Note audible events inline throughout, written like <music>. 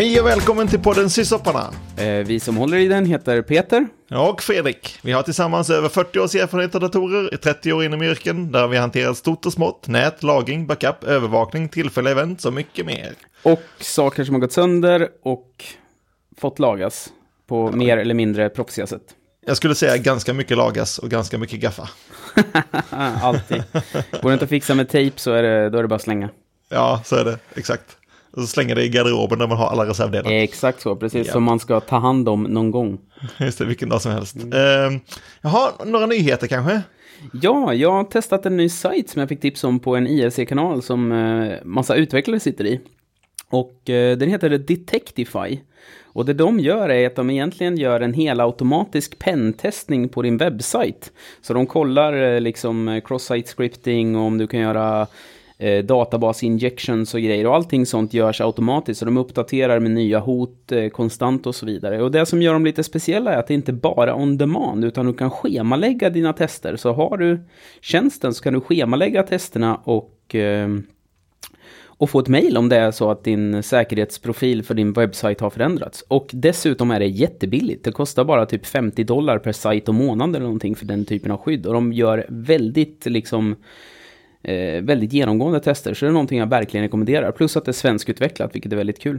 Hej och välkommen till podden Sysopparna. Eh, vi som håller i den heter Peter. Och Fredrik. Vi har tillsammans över 40 års erfarenhet av datorer, 30 år inom yrken, där vi hanterat stort och smått, nät, lagring, backup, övervakning, tillfälliga event och mycket mer. Och saker som har gått sönder och fått lagas på mer eller mindre proffsiga sätt. Jag skulle säga ganska mycket lagas och ganska mycket gaffa. <laughs> Alltid. Går det inte att fixa med tejp så är det, då är det bara att slänga. Ja, så är det. Exakt. Och så slänger det i garderoben där man har alla reservdelar. Exakt så, precis Ja. som man ska ta hand om någon gång. <laughs> Just det, vilken dag som helst. Mm. jaha, några nyheter kanske? Ja, jag har testat en ny sajt som jag fick tips om på en IRC-kanal som eh, massa utvecklare sitter i. Och eh, den heter Detectify. Och det de gör är att de egentligen gör en helautomatisk pentestning på din webbsajt. Så de kollar eh, liksom cross-site scripting och om du kan göra eh, databasinjections och grejer. Och allting sånt görs automatiskt. Så de uppdaterar med nya hot eh, konstant och så vidare. Och det som gör dem lite speciella är att det inte bara är on demand. Utan du kan schemalägga dina tester. Så har du tjänsten så kan du schemalägga testerna och eh, och få ett mejl om det är så att din säkerhetsprofil för din webbsajt har förändrats. Och dessutom är det jättebilligt. Det kostar bara typ 50 dollar per sajt och månad eller någonting för den typen av skydd. Och de gör väldigt liksom eh, väldigt genomgående tester. Så det är någonting jag verkligen rekommenderar. Plus att det är svenskutvecklat, vilket är väldigt kul.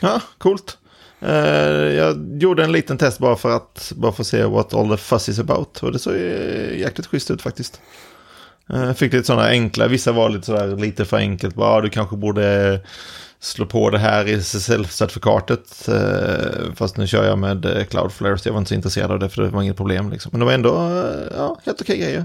Ja, coolt. Eh, jag gjorde en liten test bara för att bara få se what all the fuss is about. Och det såg uh, jäkligt schysst ut faktiskt. Uh, fick lite sådana enkla, vissa var lite sådär lite för enkelt. Bara, ah, du kanske borde slå på det här i SSL-certifikatet. Uh, fast nu kör jag med uh, Cloudflare så jag var inte så intresserad av det för det var inget problem. Liksom. Men det var ändå uh, ja, helt okej grejer.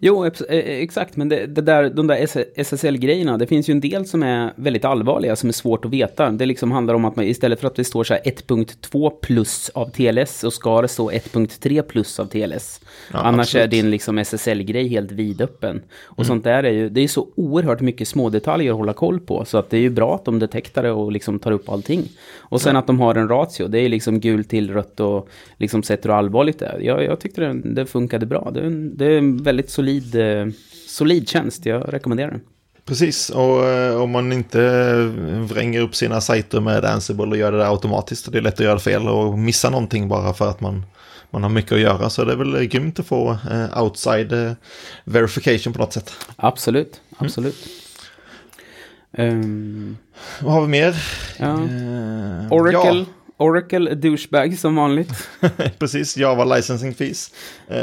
Jo, ex- eh, exakt, men det, det där, de där SSL-grejerna, det finns ju en del som är väldigt allvarliga, som är svårt att veta. Det liksom handlar om att man istället för att det står så här 1.2 plus av TLS, så ska det stå 1.3 plus av TLS. Ja, Annars absolut. är din liksom SSL-grej helt vidöppen. Och sånt där är ju, det är så oerhört mycket små detaljer att hålla koll på, så att det är ju bra att de detektar det och liksom tar upp allting. Och sen att de har en ratio, det är liksom gult till rött och liksom sätter hur allvarligt det är. Jag, jag tyckte det, det funkade bra. Det är en, det är en väldigt solid, eh, solid tjänst, jag rekommenderar den. Precis, och eh, om man inte vränger upp sina sajter med Ansible och gör det där automatiskt, det är lätt att göra fel och missa någonting bara för att man, man har mycket att göra. Så det är väl grymt att få eh, outside verification på något sätt. Absolut, absolut. Ehm, Vad har vi mer? ja. Eh, Oracle, Oracle douchebag som vanligt. Ja, <laughs> precis, Java licensing fees. Eh,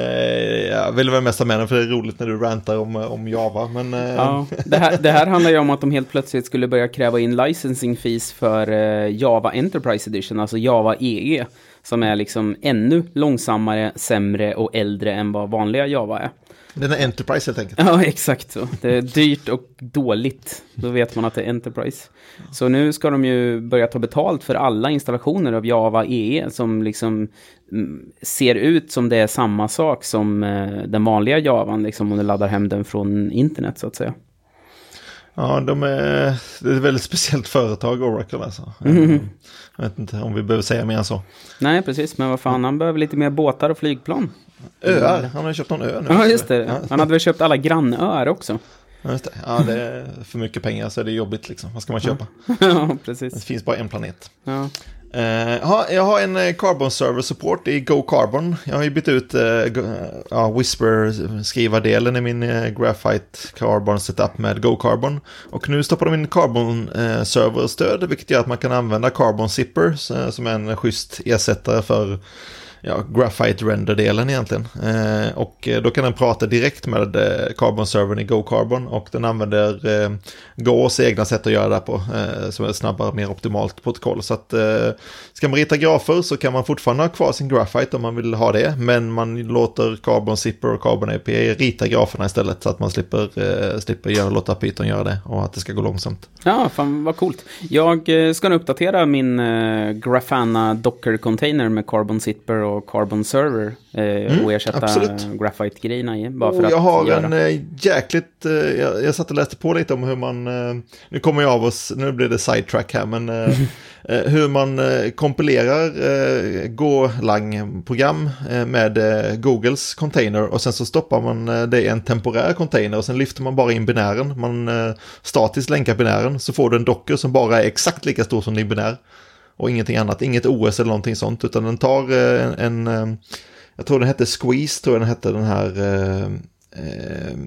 jag vill väl mest ha med den för det är roligt när du rantar om, om Java. Men eh, Ja, det, här, det här handlar ju om att de helt plötsligt skulle börja kräva in licensing fees för eh, Java Enterprise Edition, alltså Java EE, som är liksom ännu långsammare, sämre och äldre än vad vanliga Java är. Den är Enterprise helt enkelt. Ja, <laughs> exakt så. Det är dyrt och dåligt. Då vet man att det är Enterprise. Så nu ska de ju börja ta betalt för alla installationer av Java EE som liksom mm, ser ut som det är samma sak som eh, den vanliga Javan, liksom om du laddar hem den från internet så att säga. Ja, de är, det är ett väldigt speciellt företag, Oracle alltså. <laughs> Mm. Jag vet inte om vi behöver säga mer än så. Nej, precis. Men vad fan, han behöver lite mer båtar och flygplan. Öar, han har köpt någon ö nu. Ja, just det. Han hade väl köpt alla grannöar också. Ja, just det. Ja, det är för mycket pengar så är det jobbigt liksom. Vad ska man köpa? <laughs> ja, Det precis. finns bara en planet. Ja. Eh, ja, jag har en eh, Carbon Server Support i Go Carbon. Jag har ju bytt ut uh, ja, Whisper-skrivardelen i min eh, Graphite Carbon setup med Go Carbon. Och nu stoppar de in Carbon eh, Server-stöd, vilket gör att man kan använda Carbon Zipper eh, som är en schysst ersättare för ja, graphite render-delen egentligen. Eh, och eh, då kan den prata direkt med eh, Carbon-servern i Go Carbon och den använder eh, Go's egna sätt att göra det på, eh, som är snabbare, mer optimalt protokoll. Så att eh, ska man rita grafer så kan man fortfarande ha kvar sin graphite om man vill ha det, men man låter Carbon Zipper och Carbon API rita graferna istället så att man slipper, eh, slipper göra, låta Python göra det och att det ska gå långsamt. Ja, fan vad coolt. Jag eh, ska nu uppdatera min eh, Grafana Docker-container med Carbon Zipper och Carbon Server eh, och ersätta Mm. Graphite-grejerna i. Bara för Och att jag har göra. en eh, jäkligt, eh, jag, jag satt och läste på lite om hur man, eh, nu kommer jag av oss, nu blir det sidetrack här, men eh, <laughs> eh, hur man kompilerar eh, Golang-program med Googles container och sen så stoppar man det i en temporär container och sen lyfter man bara in binären, man statiskt länkar binären så får du en docker som bara är exakt lika stor som din binär. Och ingenting annat, inget OS eller någonting sånt, utan den tar eh, en, en eh, jag tror den hette Squeeze, tror jag den hette den här eh, eh,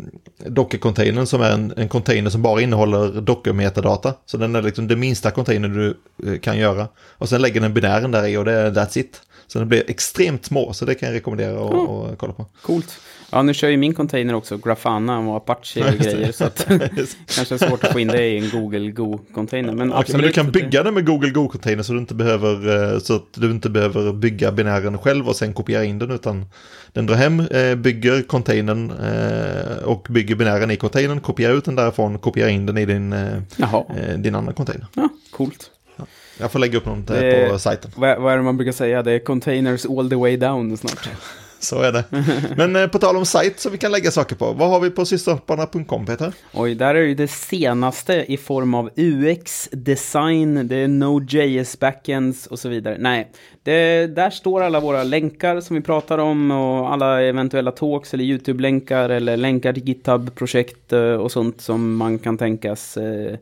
Docker-containern som är en, en container som bara innehåller Docker-metadata. Så den är liksom det minsta container du eh, kan göra. Och sen lägger den binären där i och det är that's it. Så den blir extremt små, så det kan jag rekommendera att mm. kolla på. Coolt. Ja, nu kör ju min container också Grafana och Apache och grejer, så att <laughs> <laughs> kanske är svårt att få in det i en Google Go-container. Men, okay, men du kan bygga det med Google Go-container så, du inte behöver, eh, så att du inte behöver bygga binären själv och sen kopiera in den, utan den drar hem, eh, bygger containern eh, och bygger binären i containern, kopierar ut den därifrån, kopierar in den i din, din andra container. Ja, coolt. Jag får lägga upp något på sajten. Vad, vad är det man brukar säga? Det är containers all the way down snart. <laughs> Så är det. Men eh, på tal om sajt som vi kan lägga saker på. Vad har vi på systerhopparna.com Peter? Oj, där är ju det senaste i form av UX, design, det är Node.js backends och så vidare. Nej, det, där står alla våra länkar som vi pratar om och alla eventuella talks eller YouTube-länkar eller länkar till GitHub-projekt eh, och sånt som man kan tänkas eh,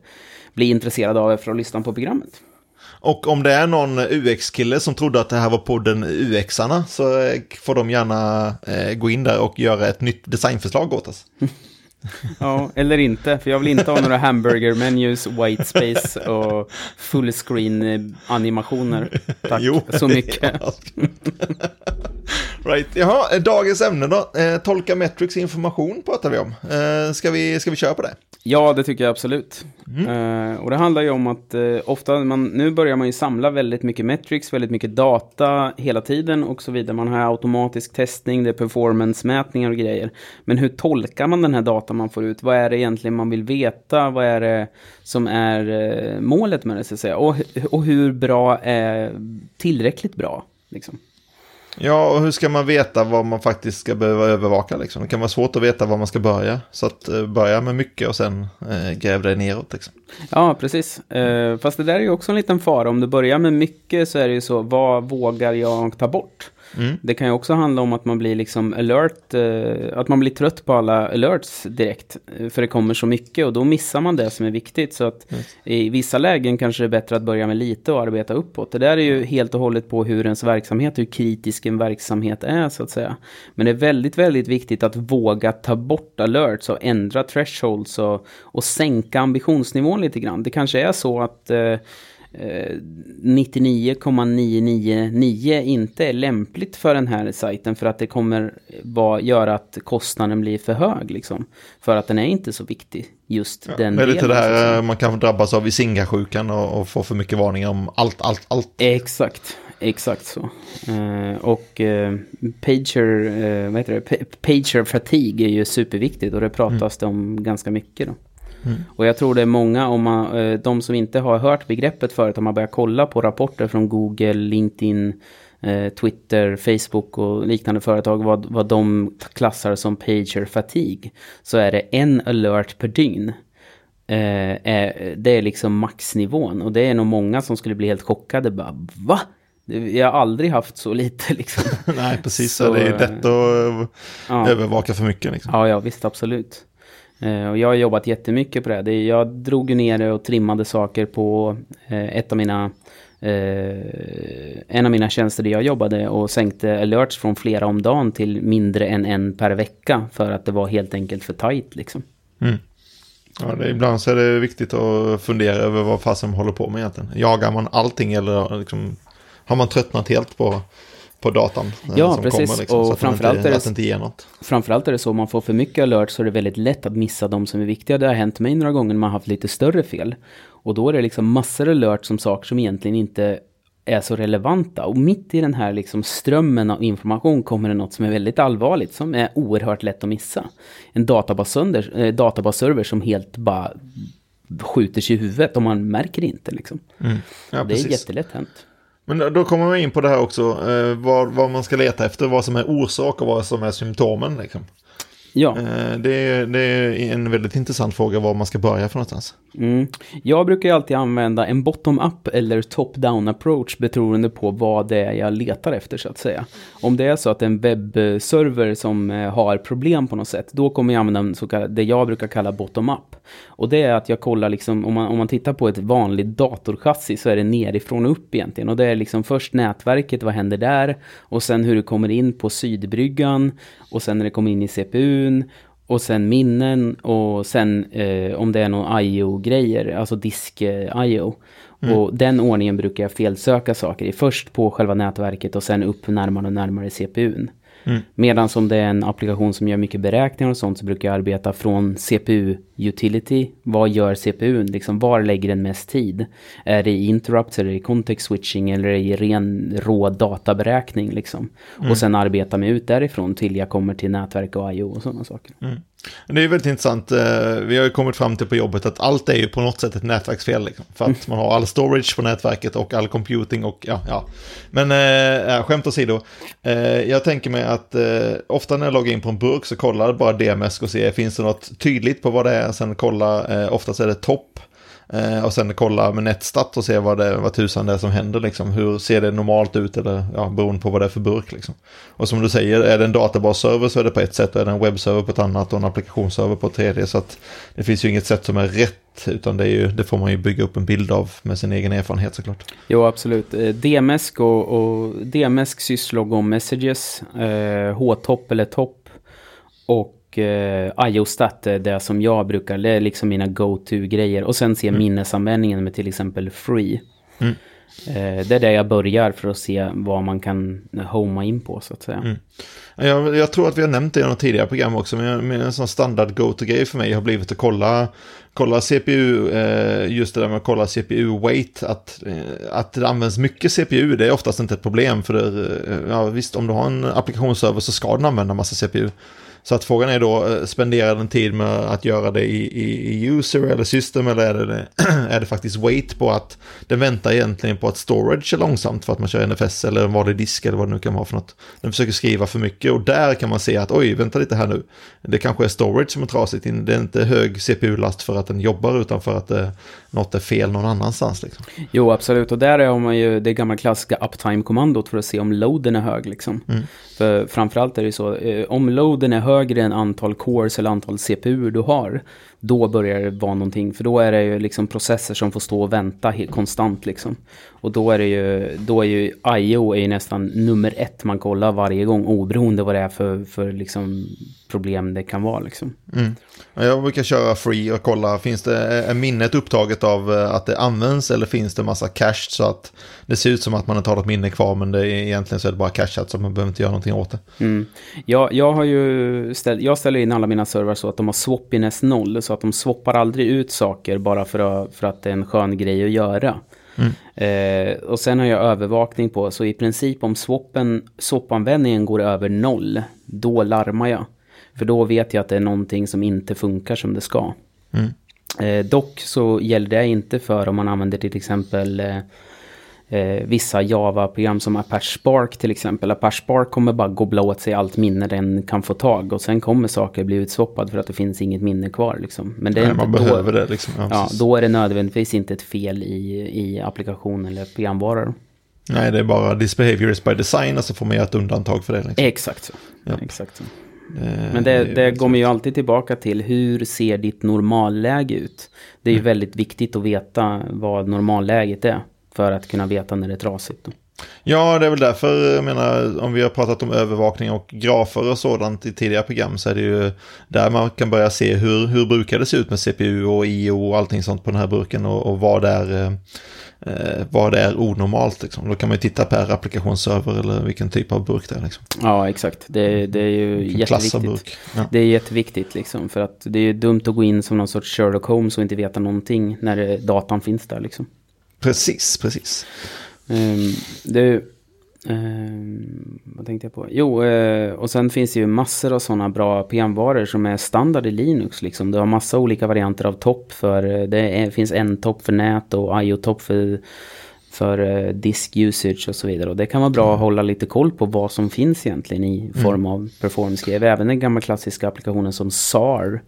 bli intresserad av för att lyssna på programmet. Och om det är någon UX-kille som trodde att det här var podden UX-arna så eh, får de gärna eh, gå in där och göra ett nytt designförslag åt oss. <laughs> ja, eller inte, för jag vill inte ha några hamburger-menus, white space och fullscreen animationer. Tack jo. så mycket. <laughs> right, jaha, dagens ämne då. Eh, tolka metrics information pratar vi om. Eh, ska, vi, ska vi köra på det? Ja, det tycker jag absolut. Mm. Uh, och det handlar ju om att uh, ofta, man, nu börjar man ju samla väldigt mycket metrics, väldigt mycket data hela tiden och så vidare. Man har automatisk testning, det är performance-mätningar och grejer. Men hur tolkar man den här datan man får ut? Vad är det egentligen man vill veta? Vad är det som är uh, målet med det, så att säga? Och, och hur bra är tillräckligt bra? Liksom? Ja, och hur ska man veta vad man faktiskt ska behöva övervaka? Liksom? Det kan vara svårt att veta var man ska börja. Så att eh, börja med mycket och sen eh, gräv dig neråt. Liksom. Ja, precis. Eh, fast det där är ju också en liten fara. Om du börjar med mycket så är det ju så, vad vågar jag ta bort? Mm. Det kan ju också handla om att man blir liksom alert, eh, att man blir trött på alla alerts direkt. Eh, för det kommer så mycket och då missar man det som är viktigt. Så att mm. i vissa lägen kanske det är bättre att börja med lite och arbeta uppåt. Det där är ju helt och hållet på hur ens verksamhet, hur kritisk en verksamhet är så att säga. Men det är väldigt, väldigt viktigt att våga ta bort alerts och ändra thresholds och, och sänka ambitionsnivån lite grann. Det kanske är så att eh, 99,999 eh, inte är lämpligt för den här sajten för att det kommer vara, göra att kostnaden blir för hög. Liksom, för att den är inte så viktig, just ja, den Det är lite det här man kan drabbas av i Singa-sjukan och, och, få för mycket varningar om allt, allt, allt. Exakt, exakt så. Uh, och uh, pager, uh, vad heter det? pager fatigue är ju superviktigt och det pratas mm. det om ganska mycket. Då. Mm. Och jag tror det är många, om man, eh, de som inte har hört begreppet förut, om man börjar kolla på rapporter från Google, LinkedIn, eh, Twitter, Facebook och liknande företag, vad, vad de klassar som pager fatigue, så är det en alert per dygn. Eh, det är liksom maxnivån och det är nog många som skulle bli helt chockade. Bara, Va? Jag har aldrig haft så lite liksom. <laughs> Nej, precis. Så, det är lätt att ja. övervaka för mycket. Liksom. Ja, ja, visst, absolut. Eh, och jag har jobbat jättemycket på det. Jag drog ner och trimmade saker på eh, ett av mina eh, en av mina tjänster där jag jobbade och sänkte alerts från flera om dagen till mindre än en per vecka för att det var helt enkelt för tajt liksom. Mm. Ja, det, ibland så är det viktigt att fundera över vad fasen håller på med egentligen. Jagar man allting eller liksom, har man tröttnat helt på på datan. Eh, ja, som precis. Kommer, liksom, och framförallt, inte, är det, inte ger något. framförallt är det så, om man får för mycket alert så är det väldigt lätt att missa de som är viktiga. Det har hänt mig några gånger när man har haft lite större fel. Och då är det liksom massor alert som saker som egentligen inte är så relevanta. Och mitt i den här liksom strömmen av information kommer det något som är väldigt allvarligt, som är oerhört lätt att missa. En databasserver, eh, databasserver som helt bara skjuter sig i huvudet och man märker det inte. Liksom. Mm. Ja, det är jättelätt hänt. Men då kommer man in på det här också, eh, vad, vad, man ska leta efter, vad som är orsak och vad som är symptomen. Liksom. Ja. Eh, Det är, det är en väldigt intressant fråga var man ska börja för någonstans. Mm. Jag brukar alltid använda en bottom-up eller top-down approach beroende på vad det är jag letar efter så att säga. Om det är så att en webbserver som eh, har problem på något sätt, då kommer jag använda så kallad, det jag brukar kalla bottom-up. Och det är att jag kollar liksom, om man, om man tittar på ett vanligt datorchassi så är det nerifrån och upp egentligen. Och det är liksom först nätverket, vad händer där? Och sen hur det kommer in på sydbryggan. Och sen när det kommer in i CPUn. Och sen minnen och sen eh, om det är någon IO-grejer, alltså disk-IO. Och den ordningen brukar jag felsöka saker i. Först på själva nätverket och sen upp närmare och närmare CPUn. Medan om det är en applikation som gör mycket beräkningar och sånt så brukar jag arbeta från CPU-utility. Vad gör CPUn? Liksom, var lägger den mest tid? Är det i interrupts, det i context switching eller i ren rå databeräkning? Liksom? Och sen arbeta mig ut därifrån till jag kommer till nätverk och IO och sådana saker. Det är väldigt intressant. Eh, vi har ju kommit fram till på jobbet att allt är ju på något sätt ett nätverksfel. Liksom. För att man har all storage på nätverket och all computing och ja, ja. Men äh, skämt åsido. Äh, jag tänker mig att äh, ofta när jag loggar in på en burk så kollar jag bara DMS och ser finns det något tydligt på vad det är. Sen kolla, äh, oftast är det topp. Eh, och sen kolla med Netstat och se vad, det, vad tusan det är som händer. Liksom. Hur ser det normalt ut eller ja, beroende på vad det är för burk. Liksom. Och som du säger, är det en databasserver så är det på ett sätt och är det en webbserver på ett annat och en applikationsserver på ett tredje. Så att det finns ju inget sätt som är rätt utan det, är ju, det får man ju bygga upp en bild av med sin egen erfarenhet såklart. Jo, absolut. Eh, DMSK och, och DMSK, syslog och messages, eh, H-topp eller topp och eh, IO-stat är det som jag brukar, det är liksom mina go-to-grejer. Och sen se minnesanvändningen med till exempel free. Mm. Eh, det är där jag börjar för att se vad man kan homa in på så att säga. Jag, jag tror att vi har nämnt det i något tidigare program också, men, men en sån standard go-to-grej för mig har blivit att kolla, kolla CPU, eh, just det där med att kolla CPU-weight, att, eh, att det används mycket CPU, det är oftast inte ett problem, för det, eh, ja, visst, om du har en applikationsserver så ska den använda massa CPU. Så att frågan är då, eh, spenderar den tid med att göra det i, i, i user eller system eller är det, <clears throat> är det faktiskt weight på att den väntar egentligen på att storage är långsamt för att man kör NFS eller en vanlig disk eller vad det nu kan vara för något. Den försöker skriva för mycket och där kan man se att oj, vänta lite här nu. Det kanske är storage som är trasigt, det är inte hög CPU-last för att den jobbar utan för att det, något är fel någon annanstans. Liksom. Jo, absolut. Och där har man ju det gamla klassiska uptime-kommandot för att se om loaden är hög. Liksom. För framförallt är det ju så, eh, om loaden är högre än antal cores eller antal CPU du har, då börjar det vara någonting. För då är det ju liksom processer som får stå och vänta helt konstant liksom. Och då är det ju, då är ju IO är ju nästan nummer ett man kollar varje gång, oberoende vad det är för, för liksom problem det kan vara liksom. Mm. Ja, Jag brukar köra free och kolla, finns det, är minnet upptaget av eh, att det används eller finns det massa cache så att det ser ut som att man har tagit minne kvar men det är, egentligen så är det bara cacheat så man behöver inte göra någonting åt det. Mm. Jag, jag har ju ställ, jag ställer in alla mina servrar så att de har swappiness 0. Så att de swappar aldrig ut saker bara för att, för att det är en skön grej att göra. Eh, och sen har jag övervakning på, så i princip om swappen, swap-användningen går över noll, då larmar jag. För då vet jag att det är någonting som inte funkar som det ska. Mm. Eh, dock så gäller det inte för om man använder till exempel eh, vissa Java-program som Apache Spark till exempel. Apache Spark kommer bara gobbla åt sig allt minne den kan få tag och sen kommer saker bli utswappad för att det finns inget minne kvar. Liksom. Men det är Nej, inte man då, behöver det liksom. Ja, Ja, då är det nödvändigtvis inte ett fel i, i applikation eller programvaror. Nej, det är bara this behavior is by design och så får man göra ett undantag för det. Liksom. Exakt så. Japp. Exakt så. Men det, det väldigt kommer ju alltid tillbaka till hur ser ditt normalläge ut? Det är Mm. ju väldigt viktigt att veta vad normalläget är. För att kunna veta när det är trasigt. Då. Ja, det är väl därför, jag menar, om vi har pratat om övervakning och grafer och sådant i tidigare program så är det ju där man kan börja se hur, hur brukar det se ut med CPU och IO och allting sånt på den här burken och, och vad det är, eh, vad det är onormalt. Liksom. Då kan man ju titta per applikationsserver eller vilken typ av burk det är. Liksom. Ja, exakt. Det, det är ju Vilken jätteviktigt. Ja. Det är jätteviktigt liksom. För att det är dumt att gå in som någon sorts Sherlock Holmes och inte veta någonting när datan finns där liksom. Precis, precis. Um, det, ehm, vad tänkte jag på? Jo, eh, och sen finns det ju massor av sådana bra PM-varor som är standard i Linux. Liksom. Du har massa olika varianter av topp för, eh, det är, finns en topp för nät och IO-topp för, för eh, disk usage och så vidare. Och det kan vara bra att hålla lite koll på vad som finns egentligen i form av performance-grejer. Även den gamla klassiska applikationen som SAR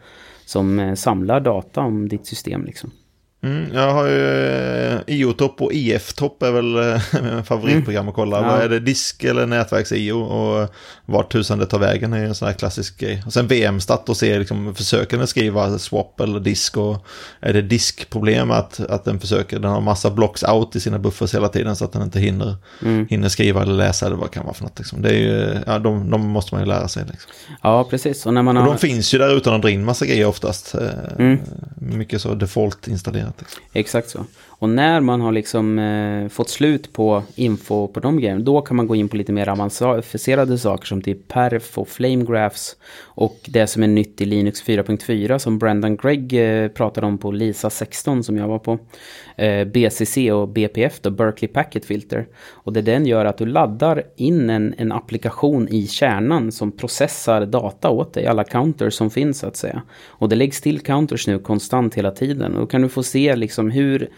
som samlar data om ditt system. Liksom. Mm, jag har ju eh, IO-topp och IF-topp är väl eh, <laughs> favoritprogram att kolla. Mm. Vad Ja. är det? Disk eller nätverks-IO och vart tusan det tar vägen är en sån här klassisk grej. Och sen VM-stat och se liksom, försöker den skriva swap eller disk och är det diskproblem att, att den försöker, den har massa blocks out i sina buffers hela tiden så att den inte hinner, Mm. hinner skriva eller läsa eller vad det kan vara för något. Liksom. Det är ju, ja, de, de måste man ju lära sig. Liksom. Ja, precis. Och när man Och har... de finns ju där utan att dra in massa grejer oftast. Eh, Mm. Mycket så default installerat. Liksom. Exakt så. Och när man har liksom eh, fått slut på info på de grejerna, då kan man gå in på lite mer avancerade saker som typ perf och flame graphs. Och det som är nytt i Linux 4.4 som Brendan Gregg eh, pratade om på Lisa 16 som jag var på. Eh, BCC och BPF då, Berkeley Packet Filter. Och det den gör att du laddar in en, en applikation i kärnan som processar data åt dig, alla counters som finns så att säga. Och det läggs till counters nu konstant hela tiden. Och då kan du få se liksom hur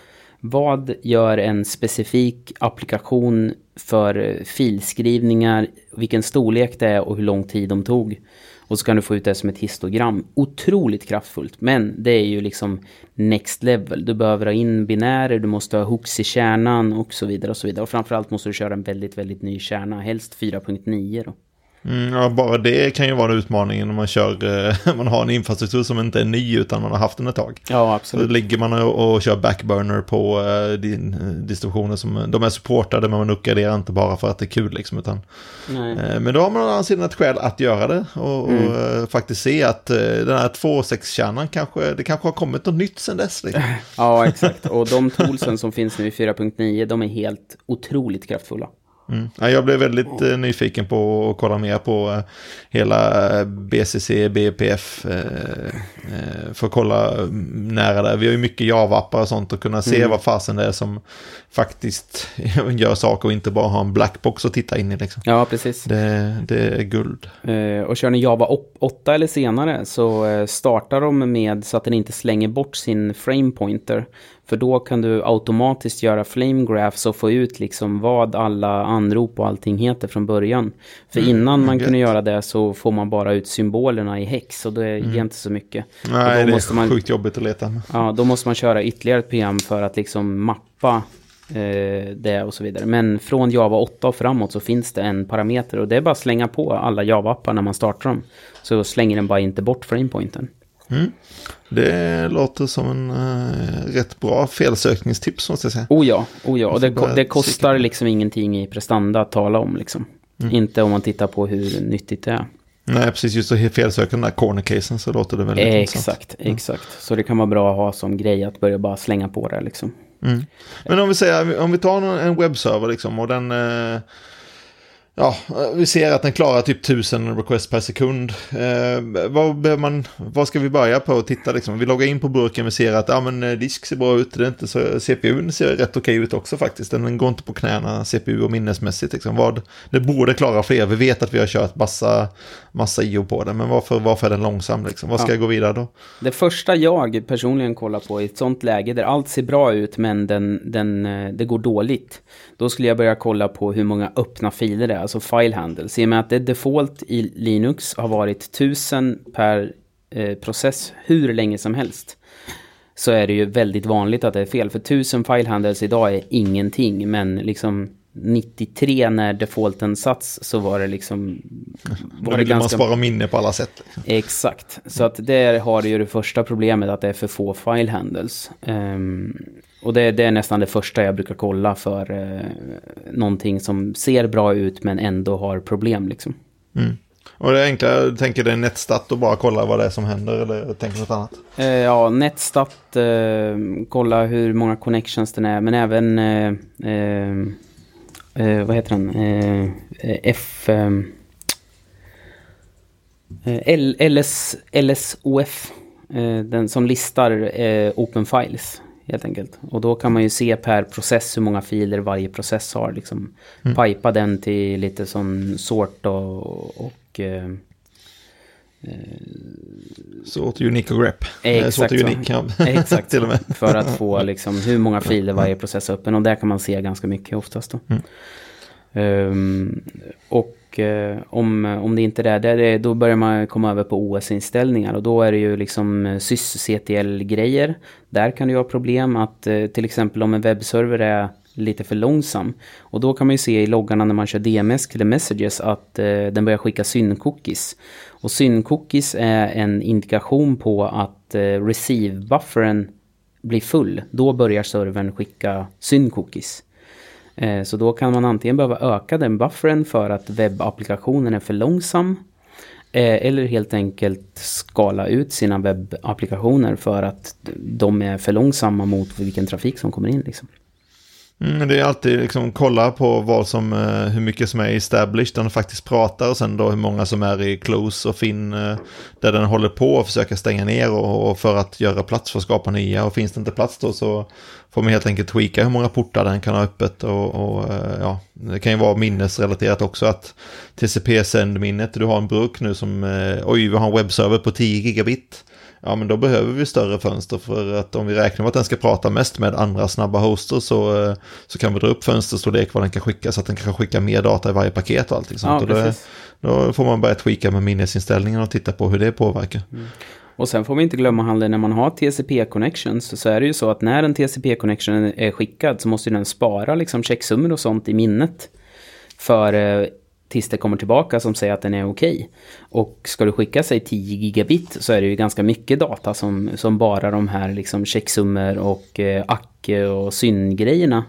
vad gör en specifik applikation för filskrivningar, vilken storlek det är och hur lång tid de tog. Och så kan du få ut det som ett histogram. Otroligt kraftfullt, men det är ju liksom next level. Du behöver ha in binärer, du måste ha hooks i kärnan och så vidare och så vidare. Och framförallt måste du köra en väldigt, väldigt ny kärna, helst 4.9 då. Mm, ja, bara det kan ju vara en utmaning när man kör, eh, <laughs> man har en infrastruktur som inte är ny utan man har haft den ett tag. Ja, Så ligger man och, och kör backburner på eh, din, eh, distributioner som, de är supportade men man uppgraderar inte bara för att det är kul liksom utan. Nej. Men då har man å andra sidan ett skäl att göra det och, och eh, faktiskt se att den här 2.6-kärnan kanske, det kanske har kommit något nytt sedan dess. Liksom. <laughs> Ja, exakt. Och de toolsen som finns nu i 4.9, de är helt otroligt kraftfulla. Mm. Ja, jag blev väldigt eh, nyfiken på att kolla mer på eh, hela eh, BCC, BPF för att kolla mm, nära där. Vi har ju mycket Java-appar och sånt och kunna se Mm. vad fasen det är som faktiskt <laughs> gör saker och inte bara ha en blackbox att titta in i. Liksom. Ja, precis. Det, det är guld. Och kör ni Java 8 eller senare så startar de med så att den inte slänger bort sin frame pointer. För då kan du automatiskt göra flame graphs och få ut liksom vad alla anrop och allting heter från början. För Mm, innan man gött. kunde göra det så får man bara ut symbolerna i hex och det ger inte så mycket. Nej, då det måste är man- sjukt jobbigt att leta. med. Ja, då måste man köra ytterligare ett program för att liksom mappa eh, det och så vidare. Men från Java 8 och framåt så finns det en parameter och det är bara att slänga på alla Java-appar när man startar dem. Så slänger den bara inte bort framepointen. Mm. Det låter som en eh, rätt bra felsökningstips måste jag säga. Oh ja, oh ja. och det, ko- det kostar liksom ingenting i prestanda att tala om liksom. Mm. Inte om man tittar på hur nyttigt det är. Nej, precis just att felsöka den där corner-casen så låter det väldigt intressant. Exakt, exakt. Så det kan vara bra att ha som grej att börja bara slänga på det liksom. Mm. Men om vi säger, om vi tar en webbserver liksom och den, eh, ja, vi ser att den klarar typ 1000 requests per sekund. Eh, vad, behöver man, vad ska vi börja på att titta liksom? Vi loggar in på burken, vi ser att ja, men, eh, disk ser bra ut, det är inte så, CPUn ser rätt okej ut också faktiskt. Den går inte på knäna CPU och minnesmässigt. Liksom. Vad, det borde klara fler, vi vet att vi har kört massa, massa IO på den, men varför, varför är den långsam liksom? Vad ska Ja. jag gå vidare då? Det första jag personligen kollar på i ett sånt läge där allt ser bra ut men den, den, eh, det går dåligt. Då skulle jag börja kolla på hur många öppna filer det är, alltså file handles. I och med att det default i Linux har varit 1000 per eh, process hur länge som helst. Så är det ju väldigt vanligt att det är fel. För 1000 file handles idag är ingenting. Men liksom 93 när defaulten satts så var det liksom... Då vill man spara minne på alla sätt. Liksom. Exakt, så att där har du ju det första problemet att det är för få file handles. Ehm, och det, det är nästan det första jag brukar kolla för uh, någonting som ser bra ut men ändå har problem liksom. Mm. Och det enkla, jag tänker det är Netstat och bara kolla vad det är som händer eller tänker något annat. Eh, ja, Netstat, eh, kolla hur många connections den är, men även, eh, vad heter den, eh, F, eh, L, LS, LSOF, eh, den som listar eh, open files helt enkelt. Och då kan man ju se per process hur många filer varje process har, liksom. Pipa den till lite sån sort och, och Så åt Unique och Grep. Exakt så åt. Unique, ja. <laughs> Exakt <laughs> till och med. För att få liksom hur många filer varje process är öppen. Och där kan man se ganska mycket oftast då. Mm. Ehm, och eh, om, om det inte är det, då börjar man komma över på OS-inställningar. Och då är det ju liksom eh, sys-CTL-grejer. Där kan det ju ha problem att eh, till exempel om en webbserver är lite för långsam. Och då kan man ju se i loggarna när man kör DMS eller messages att eh, den börjar skicka syn-cookies. Och Syncookies är en indikation på att eh, receive-bufferen blir full. Då börjar servern skicka Syncookies. Eh, så då kan man antingen behöva öka den bufferen för att webbapplikationen är för långsam. Eh, eller helt enkelt skala ut sina webbapplikationer för att de är för långsamma mot vilken trafik som kommer in. Liksom. Mm, det är alltid liksom kolla på vad som, eh, hur mycket som är established, den faktiskt pratar och sen då hur många som är i close och fin, eh, där den håller på att försöka stänga ner och, och för att göra plats för att skapa nya och finns det inte plats då så får man helt enkelt tweaka hur många portar den kan ha öppet och, och eh, ja, det kan ju vara minnesrelaterat också att TCP-sändminnet, du har en bruk nu som, eh, oj vi har en webbserver på 10 gigabit ja men då behöver vi större fönster för att om vi räknar med att den ska prata mest med andra snabba hoster så, eh, så kan vi dra upp fönsterstorlek vad den kan skicka så att den kan skicka mer data i varje paket och allting sånt. Ja, och då, då, får man börja tweaka med minnesinställningen och titta på hur det påverkar. Mm. Och sen får vi inte glömma handel när man har TCP-connections så är det ju så att när en TCP-connection är skickad så måste den spara liksom checksummor och sånt i minnet. För eh, tills det kommer tillbaka som säger att den är okej. Okay. Och ska du skicka sig 10 gigabit så är det ju ganska mycket data som, som bara de här liksom checksummor och eh, acke och syngrejerna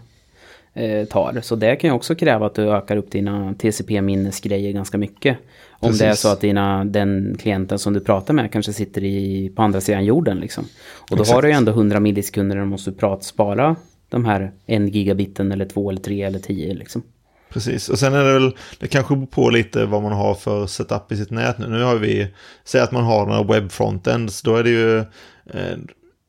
eh, tar. Så det kan ju också kräva att du ökar upp dina TCP-minnesgrejer ganska mycket. Om Precis. det är så att dina, den klienten som du pratar med kanske sitter i, på andra sidan jorden. Liksom. Och då Exakt. har du ju ändå 100 millisekunder där du måste prata, spara de här 1 gigabiten eller 2 eller 3 eller 10. Liksom. Precis, och sen är det väl, det kanske beror på lite vad man har för setup i sitt nät nu. Nu har vi, säg att man har några webbfrontends, då är det ju, eh,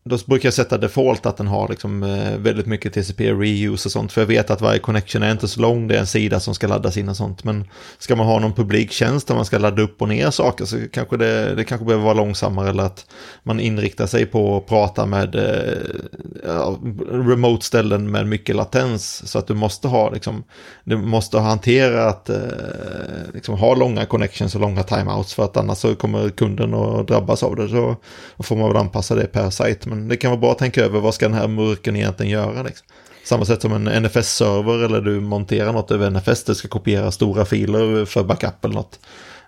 då brukar jag sätta default att den har liksom eh, väldigt mycket TCP reuse och sånt. För jag vet att varje connection är inte så lång, det är en sida som ska laddas in och sånt. Men ska man ha någon publiktjänst där man ska ladda upp och ner saker så kanske det, det kanske behöver vara långsammare. Eller att man inriktar sig på att prata med eh, remote-ställen med mycket latens. Så att du måste ha, liksom, du måste hantera att eh, liksom, ha långa connections och långa timeouts. För att annars så kommer kunden att drabbas av det. Så då får man väl anpassa det per sajt men det kan vara bra att tänka över vad ska den här murken egentligen göra. Liksom. Samma sätt som en NFS-server eller du monterar något över NFS, det ska kopiera stora filer för backup eller något.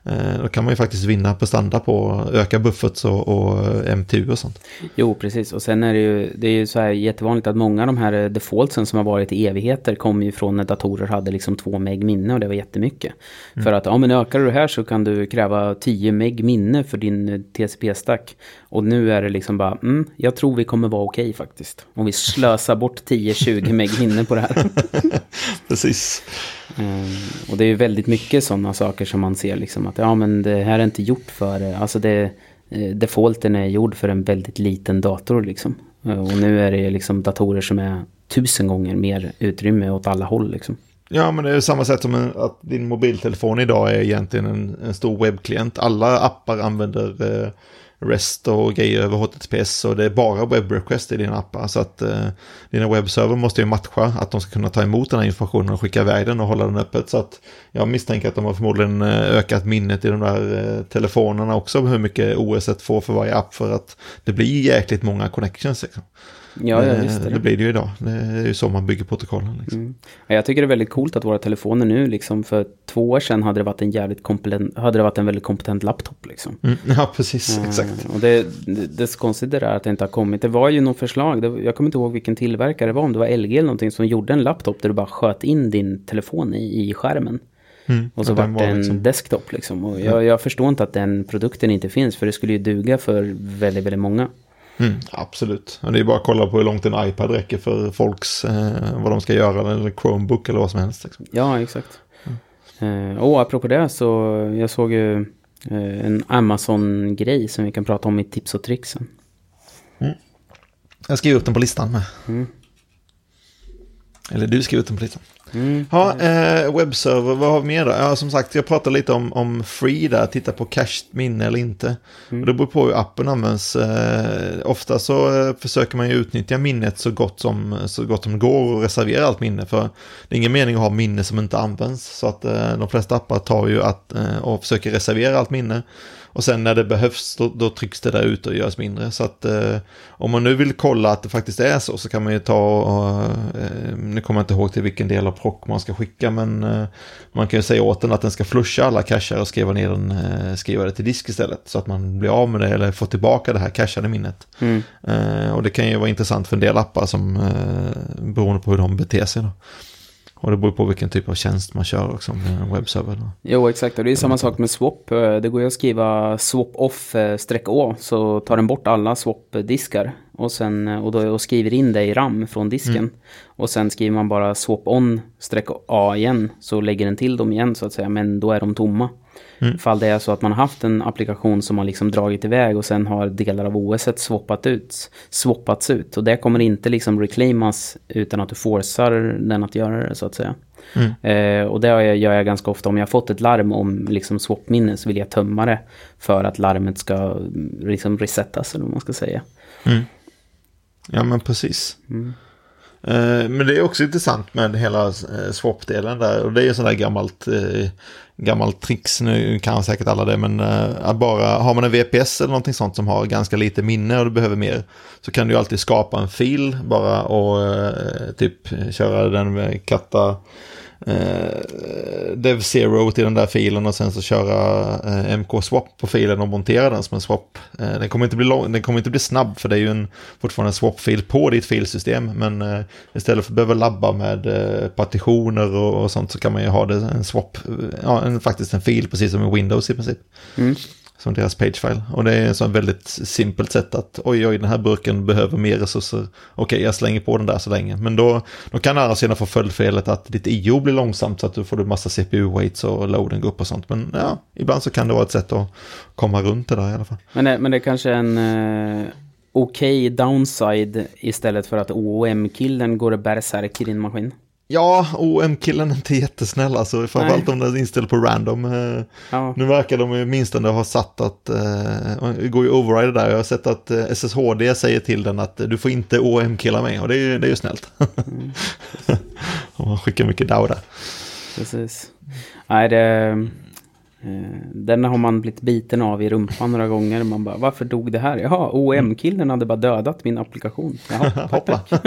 Eh, då kan man ju faktiskt vinna prestanda på att öka bufferts och, och, MTU och sånt. Jo, precis. Och sen är det ju, det är ju så här jättevanligt att många av de här defaultsen som har varit i evigheter kommer ju från när datorer hade liksom 2 meg minne och det var jättemycket. Mm. För att, ja men ökar du här så kan du kräva 10 meg minne för din TCP-stack. Och nu är det liksom bara, mm, jag tror vi kommer vara okej faktiskt. Om vi slösar bort 10-20 meg minne på det här. <laughs> precis. Um, och det är ju väldigt mycket sådana saker som man ser liksom att ja men det här är inte gjort för, alltså det, eh, defaulten är gjord för en väldigt liten dator liksom. Och nu är det liksom datorer som är tusen gånger mer utrymme åt alla håll liksom. Ja, men det är samma sätt som en, att din mobiltelefon idag är egentligen en, en stor webbklient. Alla appar använder eh, REST och grejer över HTTPS och det är bara web request i dina appar. Så alltså att eh, dina webbserver måste ju matcha att de ska kunna ta emot den här informationen och skicka iväg den och hålla den öppet. Så att jag misstänker att de har förmodligen eh, ökat minnet i de där eh, telefonerna också, hur mycket OS får för varje app för att det blir jäkligt många connections. Liksom. Ja, ja visst det. det blir det ju idag. Det är ju så man bygger protokollen. Liksom. Mm. Jag tycker det är väldigt coolt att våra telefoner nu, liksom, för två år sedan hade det varit en jävligt kompetent, hade det varit en väldigt kompetent laptop. Liksom. Mm. <laughs> Ja, precis, uh, exakt. Och det, det, det konstigt är att det inte har kommit. Det var ju något förslag, det, jag kommer inte ihåg vilken tillverkare det var, om det var LG eller någonting som gjorde en laptop där du bara sköt in din telefon i, i skärmen. Mm, och så vart det en liksom... desktop liksom. Och jag, jag, förstår inte att den produkten inte finns, för det skulle ju duga för väldigt, väldigt många. Mm, absolut. Det är bara att kolla på hur långt en iPad räcker för folks, eh, vad de ska göra, eller Chromebook eller vad som helst. Liksom. Ja, exakt. Mm. Eh, och apropå det så, jag såg ju eh, en Amazon-grej som vi kan prata om i tips och tricks. Mm. Jag skriver upp den på listan med. Mm. Eller du skriver ut dem på listan. Mm. Ja, eh, webbserver, vad har vi mer då? Ja, som sagt, jag pratade lite om, om free där, titta på cached minne eller inte. Mm. Och det beror på hur appen används. Eh, ofta så eh, försöker man ju utnyttja minnet så gott, som, så gott som det går och reservera allt minne. För det är ingen mening att ha minne som inte används. Så att eh, de flesta appar tar ju att, eh, och försöker reservera allt minne. Och sen när det behövs då, då trycks det där ut och görs mindre. Så att eh, om man nu vill kolla att det faktiskt är så så kan man ju ta, och, eh, nu kommer jag inte ihåg till vilken del av proc man ska skicka men eh, man kan ju säga åt den att den ska flusha alla cacher och skriva ner den, eh, skriva det till disk istället. Så att man blir av med det eller får tillbaka det här cachade minnet. Mm. Eh, och det kan ju vara intressant för en del appar som eh, beroende på hur de beter sig. Då. Och det beror på vilken typ av tjänst man kör också, med en webbserver. Jo, exakt. Och det är samma sak med swap. Det går ju att skriva swap off eh, streck å så tar den bort alla swap-diskar. Och, sen, eh, och, då, och skriver in det i RAM från disken. Mm. Och sen skriver man bara swap on streck a igen, så lägger den till dem igen så att säga. Men då är de tomma. Mm. Fall det är så att man har haft en applikation som har liksom dragit iväg och sen har delar av OS swappat ut, swappats ut. Och det kommer inte liksom reclaimas utan att du forcar den att göra det så att säga. Mm. Eh, och det gör jag ganska ofta. Om jag har fått ett larm om liksom swapminne så vill jag tömma det för att larmet ska liksom resetas eller vad man ska säga. Mm. Ja men precis. Mm. Eh, men det är också intressant med hela eh, swap-delen där. Och det är ju sådär gammalt, eh, gammalt tricks, nu kan säkert alla det, men att bara, har man en VPS eller någonting sånt som har ganska lite minne och du behöver mer, så kan du ju alltid skapa en fil bara och typ köra den med katta eh, dev zero till den där filen och sen så köra eh, mk-swap på filen och montera den som en swap. Eh, den, kommer inte bli lång, den kommer inte bli snabb för det är ju en, fortfarande en swap-fil på ditt filsystem. Men eh, istället för att behöva labba med eh, partitioner och, och, sånt så kan man ju ha det en swap, eh, ja, en, faktiskt en fil precis som i Windows i princip. Mm som deras pagefile. Och det är en sån väldigt simpelt sätt att oj, oj, den här burken behöver mer resurser. Okej, jag slänger på den där så länge. Men då, då kan andra sidan få följdfelet att ditt IO blir långsamt så att du får en massa CPU-weights och loaden går upp och sånt. Men ja, ibland så kan det vara ett sätt att komma runt det där i alla fall. Men det, men det är kanske en eh, okej okay downside istället för att OOM-killen går bärsärk i din maskin? Ja, OM-killen är inte jättesnäll alltså, framförallt om den är inställd på random. Eh, ja. Nu verkar de ju minst ha satt att, eh, det går ju override där, jag har sett att eh, SSHD säger till den att du får inte OM-killa mig och det är ju, det är ju snällt. Mm. <laughs> man skickar mycket DAO där. Precis. Nej, det... Den har man blivit biten av i rumpan några gånger. Man bara, varför dog det här? Jaha, OM-killen hade bara dödat min applikation. Jaha, <laughs> Hoppa. <laughs>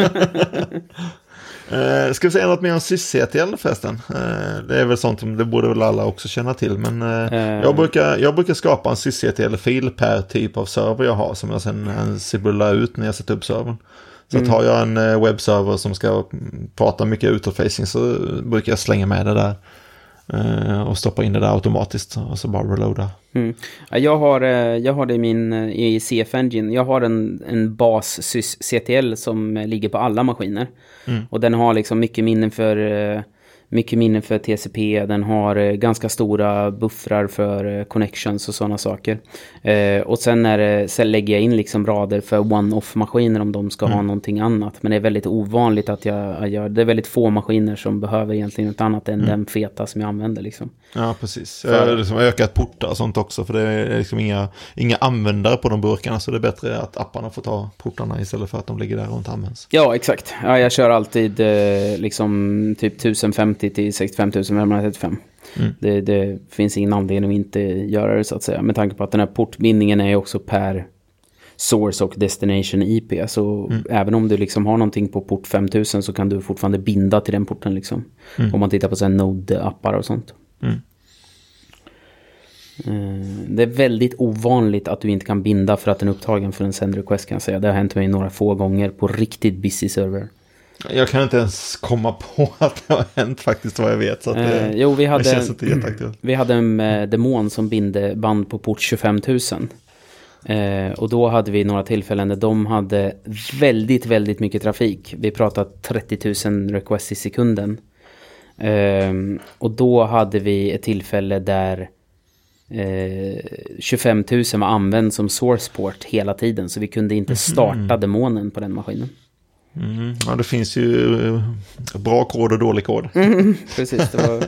Uh, ska vi säga något mer om sysctl förresten? Uh, det är väl sånt som det borde väl alla också känna till. Men uh, jag, brukar, jag brukar skapa en sysctl-fil per typ av server jag har. Som jag sen cibullar ut när jag sätter upp servern. Så mm. att har jag en webbserver som ska prata mycket utåtfacing så brukar jag slänga med det där. Och stoppa in det där automatiskt och så bara reloada. Mm. Jag, har, jag har det i min i CF Engine. Jag har en, en bas CTL som ligger på alla maskiner. Mm. Och den har liksom mycket minnen för eh, mycket minnen för TCP, den har eh, ganska stora buffrar för eh, connections och sådana saker. Eh, och sen, är sen lägger jag in liksom rader för one-off-maskiner om de ska mm. ha någonting annat. Men det är väldigt ovanligt att jag, gör, det är väldigt få maskiner som behöver egentligen något annat än mm. den feta som jag använder liksom. Ja, precis. För, jag har liksom ökat portar och sånt också, för det är liksom inga, inga användare på de burkarna, så det är bättre att apparna får ta portarna istället för att de ligger där och inte används. Ja, exakt. Ja, jag kör alltid liksom typ 1050 50 till 65 535. Mm. Det, det, finns ingen anledning att inte göra det så att säga. Med tanke på att den här portbindningen är också per source och destination IP. Så mm. även om du liksom har någonting på port 5000 så kan du fortfarande binda till den porten liksom. Mm. Om man tittar på sen Node-appar och sånt. Mm. Eh, det är väldigt ovanligt att du inte kan binda för att den är upptagen för en send request kan jag säga. Det har hänt mig några få gånger på riktigt busy server. Jag kan inte ens komma på <laughs> att det har hänt faktiskt vad jag vet. Så det, eh, jo, vi hade, känns inte <clears throat> Vi hade en eh, demon som binde band på port 25 000. Eh, och då hade vi några tillfällen där de hade väldigt, väldigt mycket trafik. Vi pratade 30 000 requests i sekunden. Eh, och då hade vi ett tillfälle där 25 000 var använd som source port hela tiden. Så vi kunde inte mhm. starta mm. demonen på den maskinen. Mm, ja, det finns ju eh, bra kod och dålig kod. Mm, <laughs> precis, det var,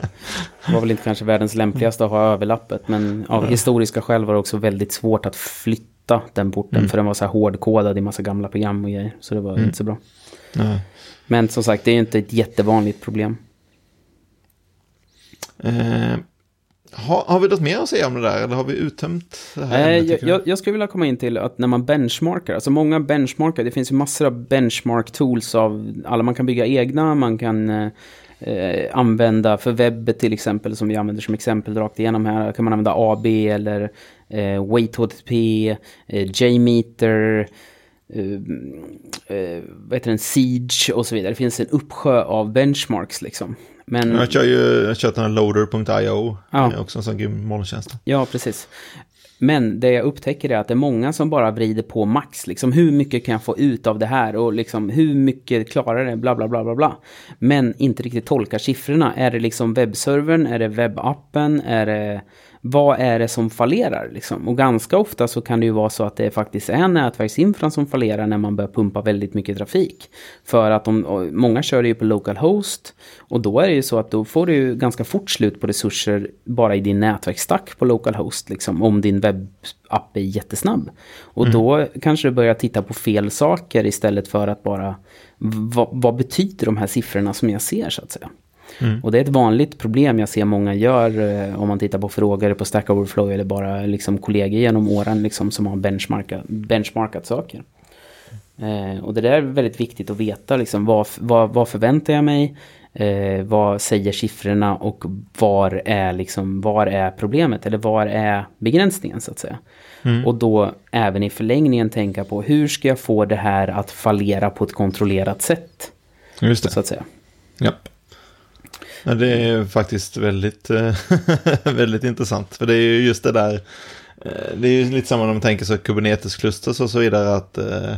var, väl inte kanske världens lämpligaste att ha överlappet. Men av mm. historiska skäl var det också väldigt svårt att flytta den porten. Mm. För den var så här hårdkodad i massa gamla program och grejer. Så det var mm. inte så bra. Men som sagt, det är ju inte ett jättevanligt problem. Eh, har, har vi något mer att säga om det där? Eller har vi uttömt det här? Eh, ämnet, jag, jag, skulle vilja komma in till att när man benchmarkar, alltså många benchmarkar, det finns ju massor av benchmark-tools av alla, man kan bygga egna, man kan eh, använda för webb till exempel, som vi använder som exempel rakt igenom här, kan man använda AB eller eh, WaitHTTP, eh, JMeter, Uh, uh, vad heter den, Siege och så vidare. Det finns en uppsjö av benchmarks liksom. Men... Jag kör ju jag kör den här loader.io. Ja. också en sån grym molntjänst. Ja, precis. Men det jag upptäcker är att det är många som bara vrider på max. Liksom, hur mycket kan jag få ut av det här? Och liksom, hur mycket klarar det? Bla, bla, bla, bla, bla. Men inte riktigt tolkar siffrorna. Är det liksom webbservern? Är det webbappen? Är det vad är det som fallerar? Liksom? Och ganska ofta så kan det ju vara så att det faktiskt är nätverksinfran som fallerar när man börjar pumpa väldigt mycket trafik. För att de, många kör ju på localhost och då är det ju så att då får du ju ganska fort slut på resurser bara i din nätverksstack på localhost. Liksom, om din webbapp är jättesnabb. Och mm. då kanske du börjar titta på fel saker istället för att bara vad, vad betyder de här siffrorna som jag ser så att säga. Mm. Och det är ett vanligt problem jag ser många gör eh, om man tittar på frågor på Stack Overflow eller bara liksom kollegor genom åren liksom, som har benchmarkat, benchmarkat saker. Eh, och det där är väldigt viktigt att veta, liksom, vad, vad, vad förväntar jag mig? Eh, vad säger siffrorna och var är, liksom, var är problemet? Eller var är begränsningen så att säga? Mm. Och då även i förlängningen tänka på hur ska jag få det här att fallera på ett kontrollerat sätt? Just det. Så att säga. Japp. Men det är faktiskt väldigt, eh, <laughs> väldigt intressant. För det är ju just det där, eh, det är ju lite samma när man tänker sig Kubernetes-kluster och så vidare att eh,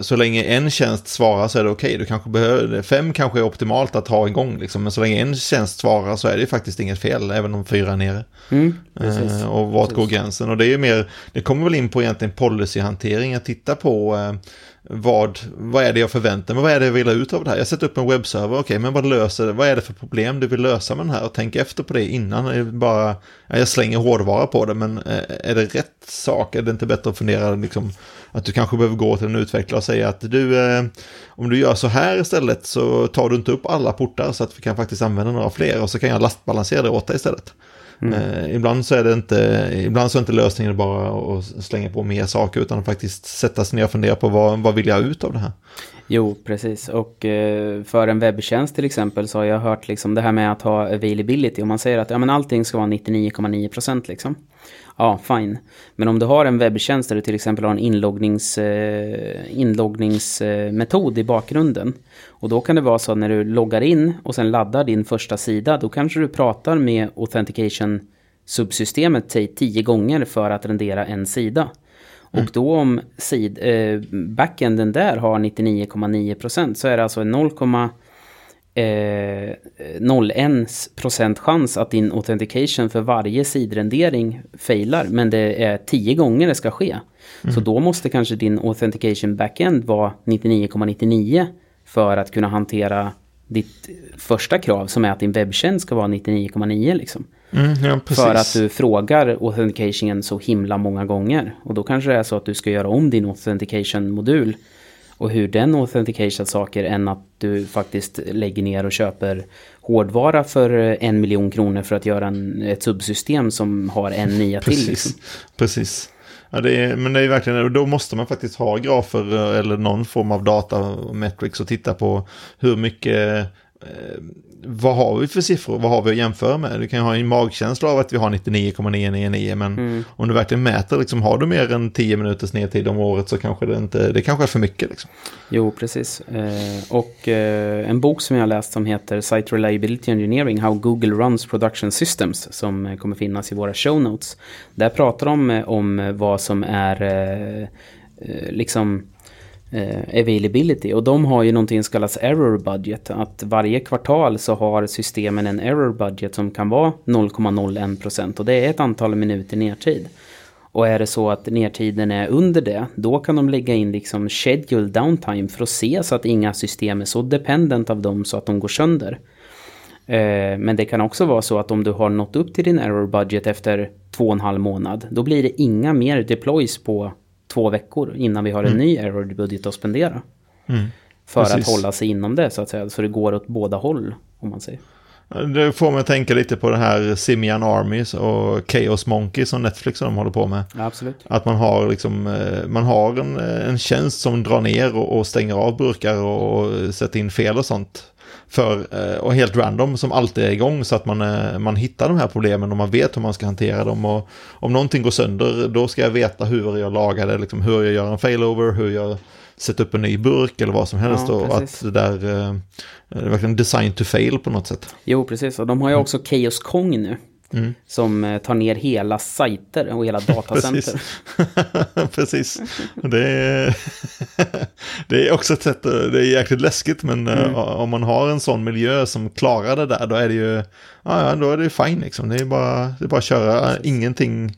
så länge en tjänst svarar så är det okej. Okay. Du kanske behöver, fem kanske är optimalt att ha igång liksom, men så länge en tjänst svarar så är det faktiskt inget fel, även om fyra är nere. Mm, eh, och vart går gränsen? Och det är mer, det kommer väl in på egentligen policyhantering, att titta på vad, vad är det jag förväntar mig, vad är det jag vill ha ut av det här? Jag sätter upp en webbserver, okej, okay, men vad löser det? Vad är det för problem du vill lösa med den här? Och tänk efter på det innan, bara, ja, jag slänger hårdvara på det, men eh, är det rätt sak? Är det inte bättre att fundera liksom, att du kanske behöver gå till en utvecklare och säga att du, eh, om du gör så här istället så tar du inte upp alla portar så att vi kan faktiskt använda några fler och så kan jag lastbalansera det åt dig istället. Mm. Eh, ibland så är det inte, ibland så är inte lösningen bara att slänga på mer saker utan att faktiskt sätta sig ner och fundera på vad, vad vill jag ut av det här. Jo, precis. Och eh, för en webbtjänst till exempel så har jag hört liksom det här med att ha availability. Om man säger att ja, men allting ska vara 99,9% liksom ja, fine. Men om du har en webbtjänst där du till exempel har en inloggnings, eh, inloggningsmetod i bakgrunden. Och då kan det vara så att när du loggar in och sen laddar din första sida, då kanske du pratar med authentication subsystemet säg tio gånger för att rendera en sida. Mm. Och då om sid, eh, backenden där har 99,9% så är det alltså 0, eh, 0,1% chans att din authentication för varje sidrendering failar. Men det är 10 gånger det ska ske. Mm. Så då måste kanske din authentication backend vara 99,99 för att kunna hantera ditt första krav som är att din webbtjänst ska vara 99,9 liksom. Mm, ja, för att du frågar authenticationen så himla många gånger. Och då kanske det är så att du ska göra om din authentication-modul och hur den authentication saker än att du faktiskt lägger ner och köper hårdvara för en miljon kronor för att göra en, ett subsystem som har en nia till. Liksom. Precis. Ja, det är, men det är verkligen, då måste man faktiskt ha grafer eh, eller någon form av data metrics och titta på hur mycket Eh, vad har vi för siffror? Vad har vi att jämföra med? Du kan ju ha en magkänsla av att vi har 99,999 men mm. om du verkligen mäter, liksom, har du mer än 10 minuters nedtid om året så kanske det inte, det kanske är för mycket. Liksom. Jo, precis. Eh, och eh, en bok som jag läst som heter Site Reliability Engineering, How Google Runs Production Systems som kommer finnas i våra show notes. Där pratar de om, vad som är eh, eh liksom eh, availability. Och de har ju någonting som kallas error budget. Att varje kvartal så har systemen en error budget som kan vara 0,01% och det är ett antal minuter nertid. Och är det så att nertiden är under det, då kan de lägga in liksom schedule downtime för att se så att inga system är så dependent av dem så att de går sönder. Eh, men det kan också vara så att om du har nått upp till din error budget efter två och en halv månad, då blir det inga mer deploys på två veckor innan vi har en mm. ny error budget att spendera. Mm. För Precis. att hålla sig inom det så att säga, så det går åt båda håll om man säger. Det får mig att tänka lite på den här Simian Armies och Chaos Monkey som Netflix de håller på med. Ja, absolut. Att man har, liksom, eh, man har en, en tjänst som drar ner och, och stänger av burkar och, och sätter in fel och sånt. För, eh, och helt random som alltid är igång så att man, eh, man hittar de här problemen och man vet hur man ska hantera dem. Och om någonting går sönder då ska jag veta hur jag lagar det, liksom, hur jag gör en failover, hur jag sätta upp en ny burk eller vad som helst. Ja, och att det där eh, är verkligen design to fail på något sätt. Jo, precis. Och de har ju också mm. Chaos Kong nu. Mm. Som eh, tar ner hela sajter och hela <laughs> datacenter. Precis. <laughs> Det är, <laughs> det är också ett sätt, det är jäkligt läskigt men eh, mm. om man har en sån miljö som klarar det där då är det ju, ja, då är det fine liksom. Det är bara, det är bara att köra, Precis. ingenting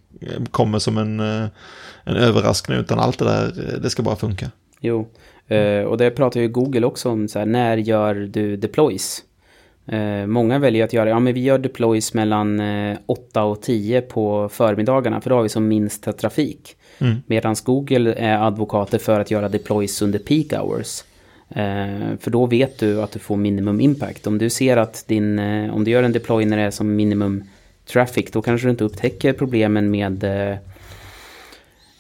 kommer som en, en överraskning utan allt det där, det ska bara funka. Jo, och det pratar ju Google också om, så här, när gör du deploys? Uh, många väljer att göra, ja men vi gör deploys mellan eh, 8 och 10 på förmiddagarna, för då har vi som minsta trafik. Mm. Medan Google är advokater för att göra deploys under peak hours. Uh, för då vet du att du får minimum impact. Om du ser att din, om du gör en deploy när det är som minimum traffic, då kanske du inte upptäcker problemen med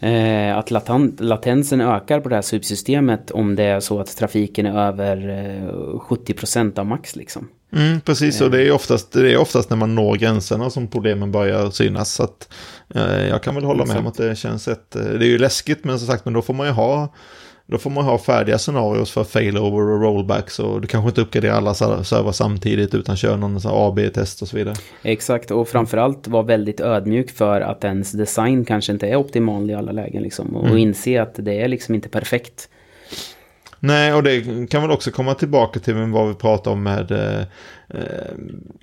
eh, att latan latensen ökar på det här subsystemet om det är så att trafiken är över eh, 70% av max liksom. Mm, precis, och det är, oftast, det är oftast när man når gränserna som problemen börjar synas. Så att, eh, jag kan väl hålla med om att det känns ett, eh, det är ju läskigt men som sagt, men då får man ju ha då får man ha färdiga scenarios för failover och rollbacks och du kanske inte uppgraderar alla servrar samtidigt utan kör någon AB-test och så vidare. Exakt, och framförallt vara väldigt ödmjuk för att ens design kanske inte är optimal i alla lägen liksom. Och mm. inse att det är liksom inte perfekt. Nej, och det kan väl också komma tillbaka till vad vi pratade om med eh, Eh,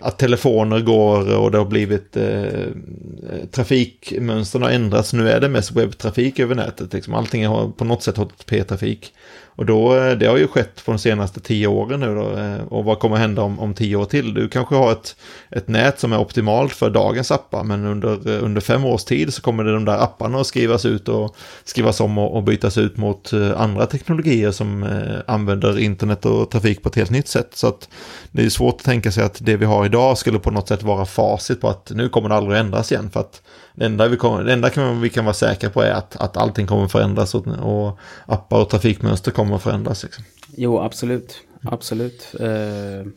att telefoner går och det har blivit eh, eh, trafikmönstren har ändrats. Nu är det mest webbtrafik över nätet. Liksom. Allting har på något sätt HTTP-trafik. Och då, eh, det har ju skett på de senaste tio åren nu då. Och vad kommer hända om, om tio år till? Du kanske har ett, ett nät som är optimalt för dagens appar. Men under, under fem års tid så kommer det de där apparna att skrivas ut och skrivas om och, och bytas ut mot andra teknologier som eh, använder internet och trafik på ett helt nytt sätt. Så att det är svårt att tänka sig att det vi har idag skulle på något sätt vara facit på att nu kommer det aldrig ändras igen. För att det enda vi, kommer, det enda kan, vi kan vara säkra på är att, att allting kommer förändras och, och appar och trafikmönster kommer att förändras. Liksom. Jo, absolut. Absolut. Eh,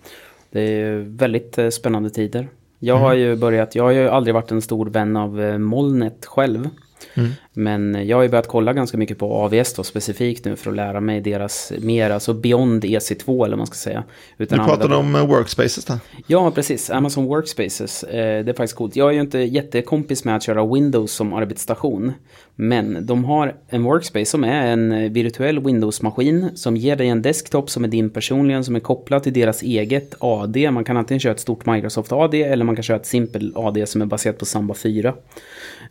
det är väldigt eh, spännande tider. Jag har mm. ju börjat, jag har ju aldrig varit en stor vän av eh, molnet själv. Mm. Men jag har ju börjat kolla ganska mycket på AVS då specifikt nu för att lära mig deras mer, alltså Beyond EC2 eller vad man ska säga. Utan du pratade om uh, Workspaces där. Ja, precis. Amazon Workspaces. Eh, det är faktiskt coolt. Jag är ju inte jättekompis med att köra Windows som arbetsstation. Men de har en Workspace som är en virtuell Windows-maskin som ger dig en desktop som är din personligen som är kopplad till deras eget AD. Man kan antingen köra ett stort Microsoft AD eller man kan köra ett simpel AD som är baserat på Samba 4.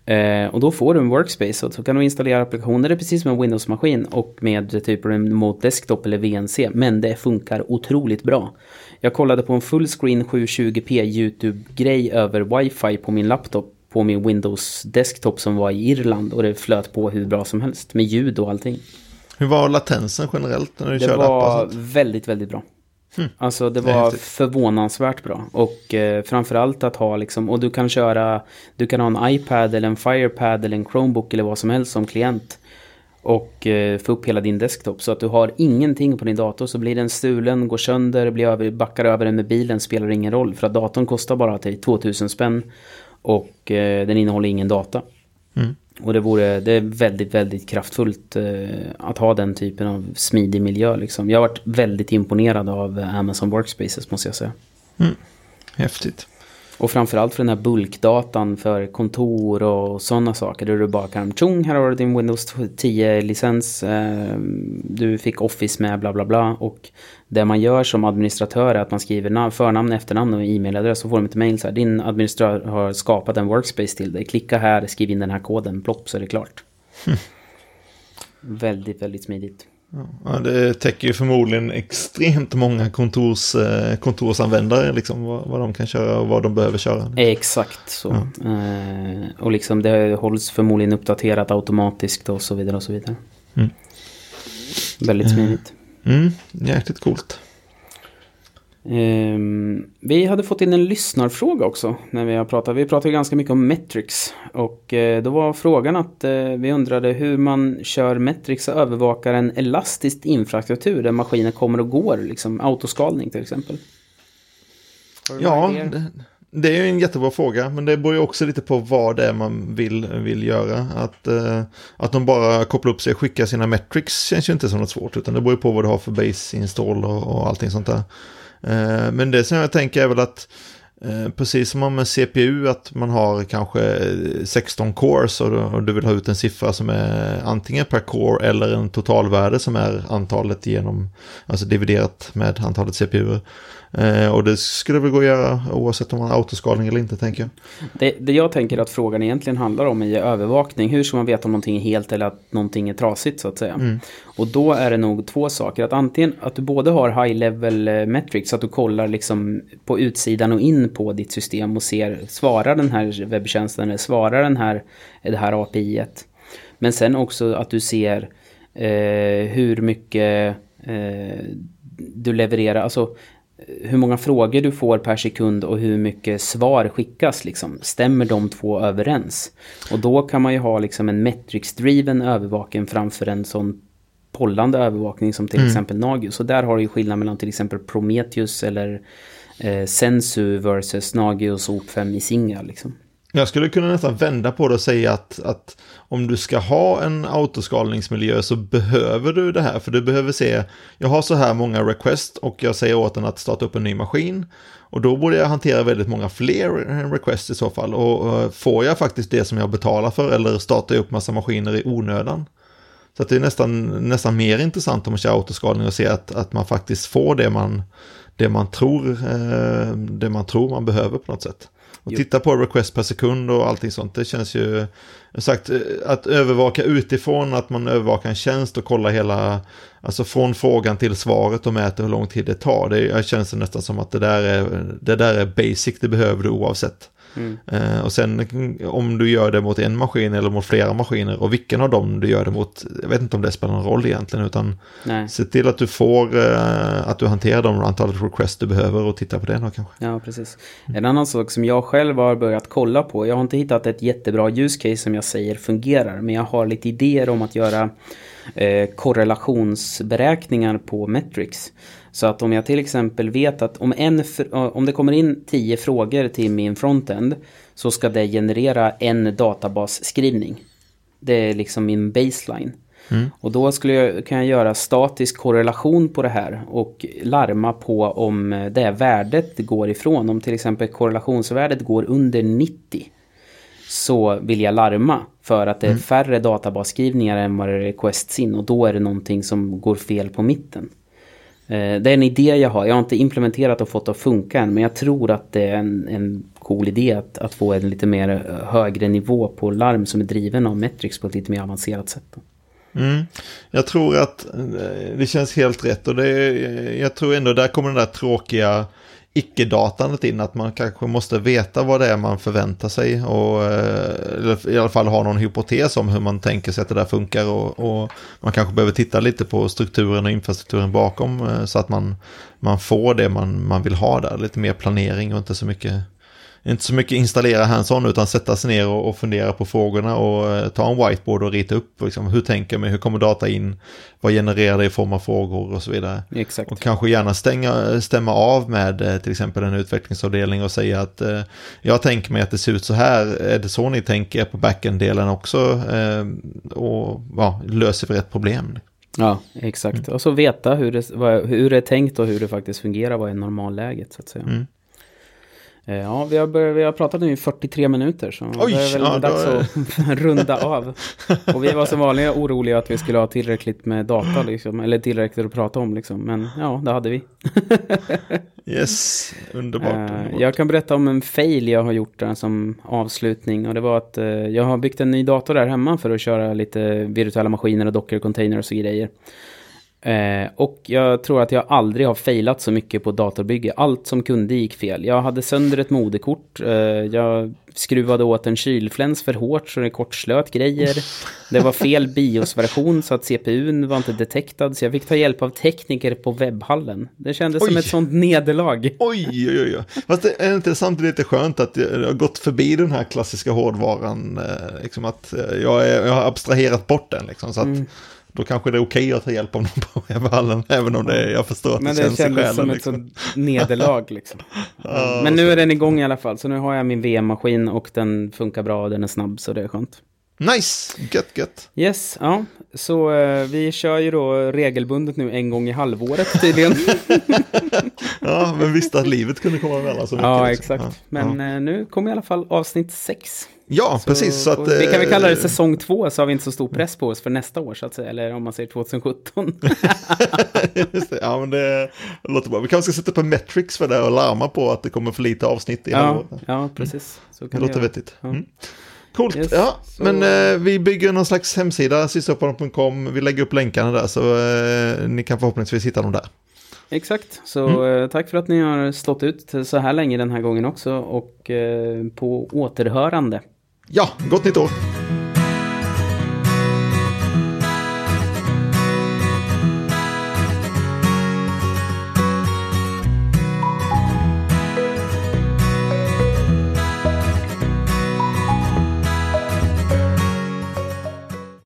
Eh, och då får du en workspace och så kan du installera applikationer precis som en Windows-maskin och med typ Remote Desktop eller VNC. Men det funkar otroligt bra. Jag kollade på en fullscreen 720p YouTube-grej över wifi på min laptop på min Windows Desktop som var i Irland och det flöt på hur bra som helst med ljud och allting. Hur var latensen generellt när du det körde appar? Det var väldigt, väldigt bra. Mm. Alltså det var det förvånansvärt bra. Och eh, framförallt att ha liksom, och du kan köra, du kan ha en iPad eller en Firepad eller en Chromebook eller vad som helst som klient. Och eh, få upp hela din desktop. Så att du har ingenting på din dator så blir den stulen, går sönder, blir över, backar över den med bilen spelar ingen roll. För att datorn kostar bara till 2000 spänn. Och eh, den innehåller ingen data. Mm. Och det, vore, det är väldigt, väldigt kraftfullt eh, att ha den typen av smidig miljö. Liksom. Jag har varit väldigt imponerad av Amazon Workspaces måste jag säga. Mm. Häftigt. Och framförallt för den här bulkdatan för kontor och sådana saker. Där du bara kan, tjong, här har du din Windows 10-licens. Eh, du fick Office med, bla bla bla. Och det man gör som administratör är att man skriver förnamn, efternamn och e-mailadress. Så får de ett mail så här, din administratör har skapat en workspace till dig. Klicka här, skriv in den här koden, plopp så är det klart. Hm. Väldigt, väldigt smidigt. Ja, det täcker ju förmodligen extremt många kontors, eh, kontorsanvändare, liksom, vad, vad, de kan köra och vad de behöver köra. Exakt så. Ja. Eh, och liksom det hålls förmodligen uppdaterat automatiskt och så vidare och så vidare. Mm. Väldigt eh, smidigt. Mm, jäkligt coolt. Um, vi hade fått in en lyssnarfråga också när vi har pratat. Vi pratade ganska mycket om Metrix. Och uh, då var frågan att uh, vi undrade hur man kör Metrix och övervakar en elastisk infrastruktur där maskiner kommer och går. Liksom autoskalning till exempel. Ja, det, det, är ju en jättebra fråga. Men det beror ju också lite på vad det är man vill, vill göra. Att, uh, att de bara kopplar upp sig och skickar sina Metrix känns ju inte som något svårt. Utan det beror ju på vad du har för base install och, och allting sånt där. Eh, men det som jag tänker är väl att precis som med CPU att man har kanske 16 cores och du vill ha ut en siffra som är antingen per core eller en totalvärde som är antalet genom, alltså dividerat med antalet CPUer. Eh, och det skulle väl gå att göra oavsett om man har autoskalning eller inte tänker jag. Det, det jag tänker att frågan egentligen handlar om är övervakning. Hur ska man veta om någonting är helt eller att någonting är trasigt så att säga. Mm. Och då är det nog två saker. Att antingen att du både har high level eh, metrics, så att du kollar liksom på utsidan och in på ditt system och ser, svarar den här webbtjänsten eller svarar den här, det här API? -et? Men sen också att du ser eh, hur mycket eh, du levererar, alltså hur många frågor du får per sekund och hur mycket svar skickas. Liksom. Stämmer de två överens? Och då kan man ju ha liksom en metrics-driven övervakning framför en sån pollande övervakning som till mm. exempel Nagios. Och där har du ju skillnad mellan till exempel Prometheus eller eh, Sensu versus Nagios OP5 i Singa. Liksom. Jag skulle kunna nästan vända på det och säga att, att om du ska ha en autoskalningsmiljö så behöver du det här. För du behöver se, jag har så här många request och jag säger åt den att starta upp en ny maskin. Och då borde jag hantera väldigt många fler request i så fall. Och får jag faktiskt det som jag betalar för eller startar jag upp massa maskiner i onödan. Så att det är nästan, nästan mer intressant om man kör autoskalning och ser att, att man faktiskt får det man, det man tror, eh, det man tror man behöver på något sätt. Och titta på request per sekund och allting sånt. Det känns ju, sagt, eh, att övervaka utifrån, att man övervakar en tjänst och kollar hela, alltså från frågan till svaret och mäter hur lång tid det tar. Det känns nästan som att det där är, det där är basic, det behöver du oavsett. Mm. Uh, och sen om du gör det mot en maskin eller mot flera maskiner och vilken av dem du gör det mot, jag vet inte om det spelar någon roll egentligen, utan Nej. se till att du får, uh, att du hanterar de antalet request du behöver och titta på det då kanske. Ja, precis. Mm. En annan sak som jag själv har börjat kolla på, jag har inte hittat ett jättebra use case som jag säger fungerar, men jag har lite idéer om att göra eh, korrelationsberäkningar på metrics. Så att om jag till exempel vet att om, en, om det kommer in tio frågor till min frontend så ska det generera en databasskrivning. Det är liksom min baseline. Mm. Och då skulle jag, kan jag göra statisk korrelation på det här och larma på om det värdet går ifrån. Om till exempel korrelationsvärdet går under 90 så vill jag larma för att det är mm. färre databasskrivningar än vad det requests in och då är det någonting som går fel på mitten. Eh, det är en idé jag har. Jag har inte implementerat och fått det att funka än. Men jag tror att det är en, en cool idé att, att få en lite mer eh, högre nivå på larm som är driven av Metrix på ett lite mer avancerat sätt. Mm. Jag tror att eh, det känns helt rätt och det, jag tror ändå där kommer den där tråkiga icke-datandet in, att man kanske måste veta vad det är man förväntar sig och eh, eller i alla fall ha någon hypotes om hur man tänker sig att det där funkar och, och man kanske behöver titta lite på strukturen och infrastrukturen bakom eh, så att man, man får det man, man vill ha där, lite mer planering och inte så mycket inte så mycket installera hands-on utan sätta sig ner och, och fundera på frågorna och eh, ta en whiteboard och rita upp liksom, hur tänker jag mig, hur kommer data in, vad genererar det i form av frågor och så vidare. Exakt. Och kanske gärna stänga, stämma av med eh, till exempel en utvecklingsavdelning och säga att eh, jag tänker mig att det ser ut så här, är det så ni tänker på backend-delen också eh, och ja, löser vi rätt problem. Ja, exakt. Mm. Och så veta hur det, vad, hur det är tänkt och hur det faktiskt fungerar, vad är normalläget så att säga. Mm. Eh, Ja, vi har, börjat, vi har pratat nu i 43 minuter, så Oj, det är väl ja, dags är- att <laughs> runda av. Och vi var som vanliga oroliga att vi skulle ha tillräckligt med data, liksom, eller tillräckligt att prata om, liksom. men ja, det hade vi. <laughs> Yes, underbart. Eh, underbart. jag kan berätta om en fail jag har gjort där som avslutning. Och det var att eh, jag har byggt en ny dator där hemma för att köra lite virtuella maskiner och docker containers och grejer. Eh, och jag tror att jag aldrig har failat så mycket på datorbygge. Allt som kunde gick fel. Jag hade sönder ett moderkort. Eh, jag skruvade åt en kylfläns för hårt så det kortslöt grejer. Det var fel BIOS-version så att CPUn var inte detektad. Så jag fick ta hjälp av tekniker på webbhallen. Det kändes som Oj. ett sånt nederlag. Oj, oj, oj. oj. Fast det är inte samtidigt lite skönt att jag har gått förbi den här klassiska hårdvaran. eh, Liksom att eh, jag, är, jag har abstraherat bort den. Liksom, så att Mm. Då kanske det är okej att ta hjälp av någon på <laughs> webbhallen. Även om det är, jag förstår att Men det, det känns kändes själen. som ett Liksom. sånt nederlag liksom. <laughs> Ja, Men nu är den igång i alla fall, så nu har jag min VM-maskin och den funkar bra och den är snabb, så det är skönt. Nice, gött, gött. Yes, ja. Så eh, vi kör ju då regelbundet nu en gång i halvåret tydligen. <laughs> Ja, men visste att livet kunde komma emellan så mycket. ja, liksom. exakt. Ja, Men ja. eh, nu kommer i alla fall avsnitt sex. Ja precis. Så att, vi kan väl kalla det eh, säsong två, så har vi inte så stor press på oss för nästa år, så att säga. Eller om man säger 2017. <laughs> Just det, ja, men det låter bra. Vi kanske ska sätta på metrics för det och larma på att det kommer för lite avsnitt i ja, ja, precis. Så Det kan vi låter vettigt. Ja. Mm. Coolt. Yes, ja, så- men eh, vi bygger någon slags hemsida, systerpodden.com. Vi lägger upp länkarna där så eh, ni kan förhoppningsvis hitta dem där. Exakt, så Mm. eh, tack för att ni har stått ut så här länge den här gången också och eh, på återhörande. Ja, gott nytt år!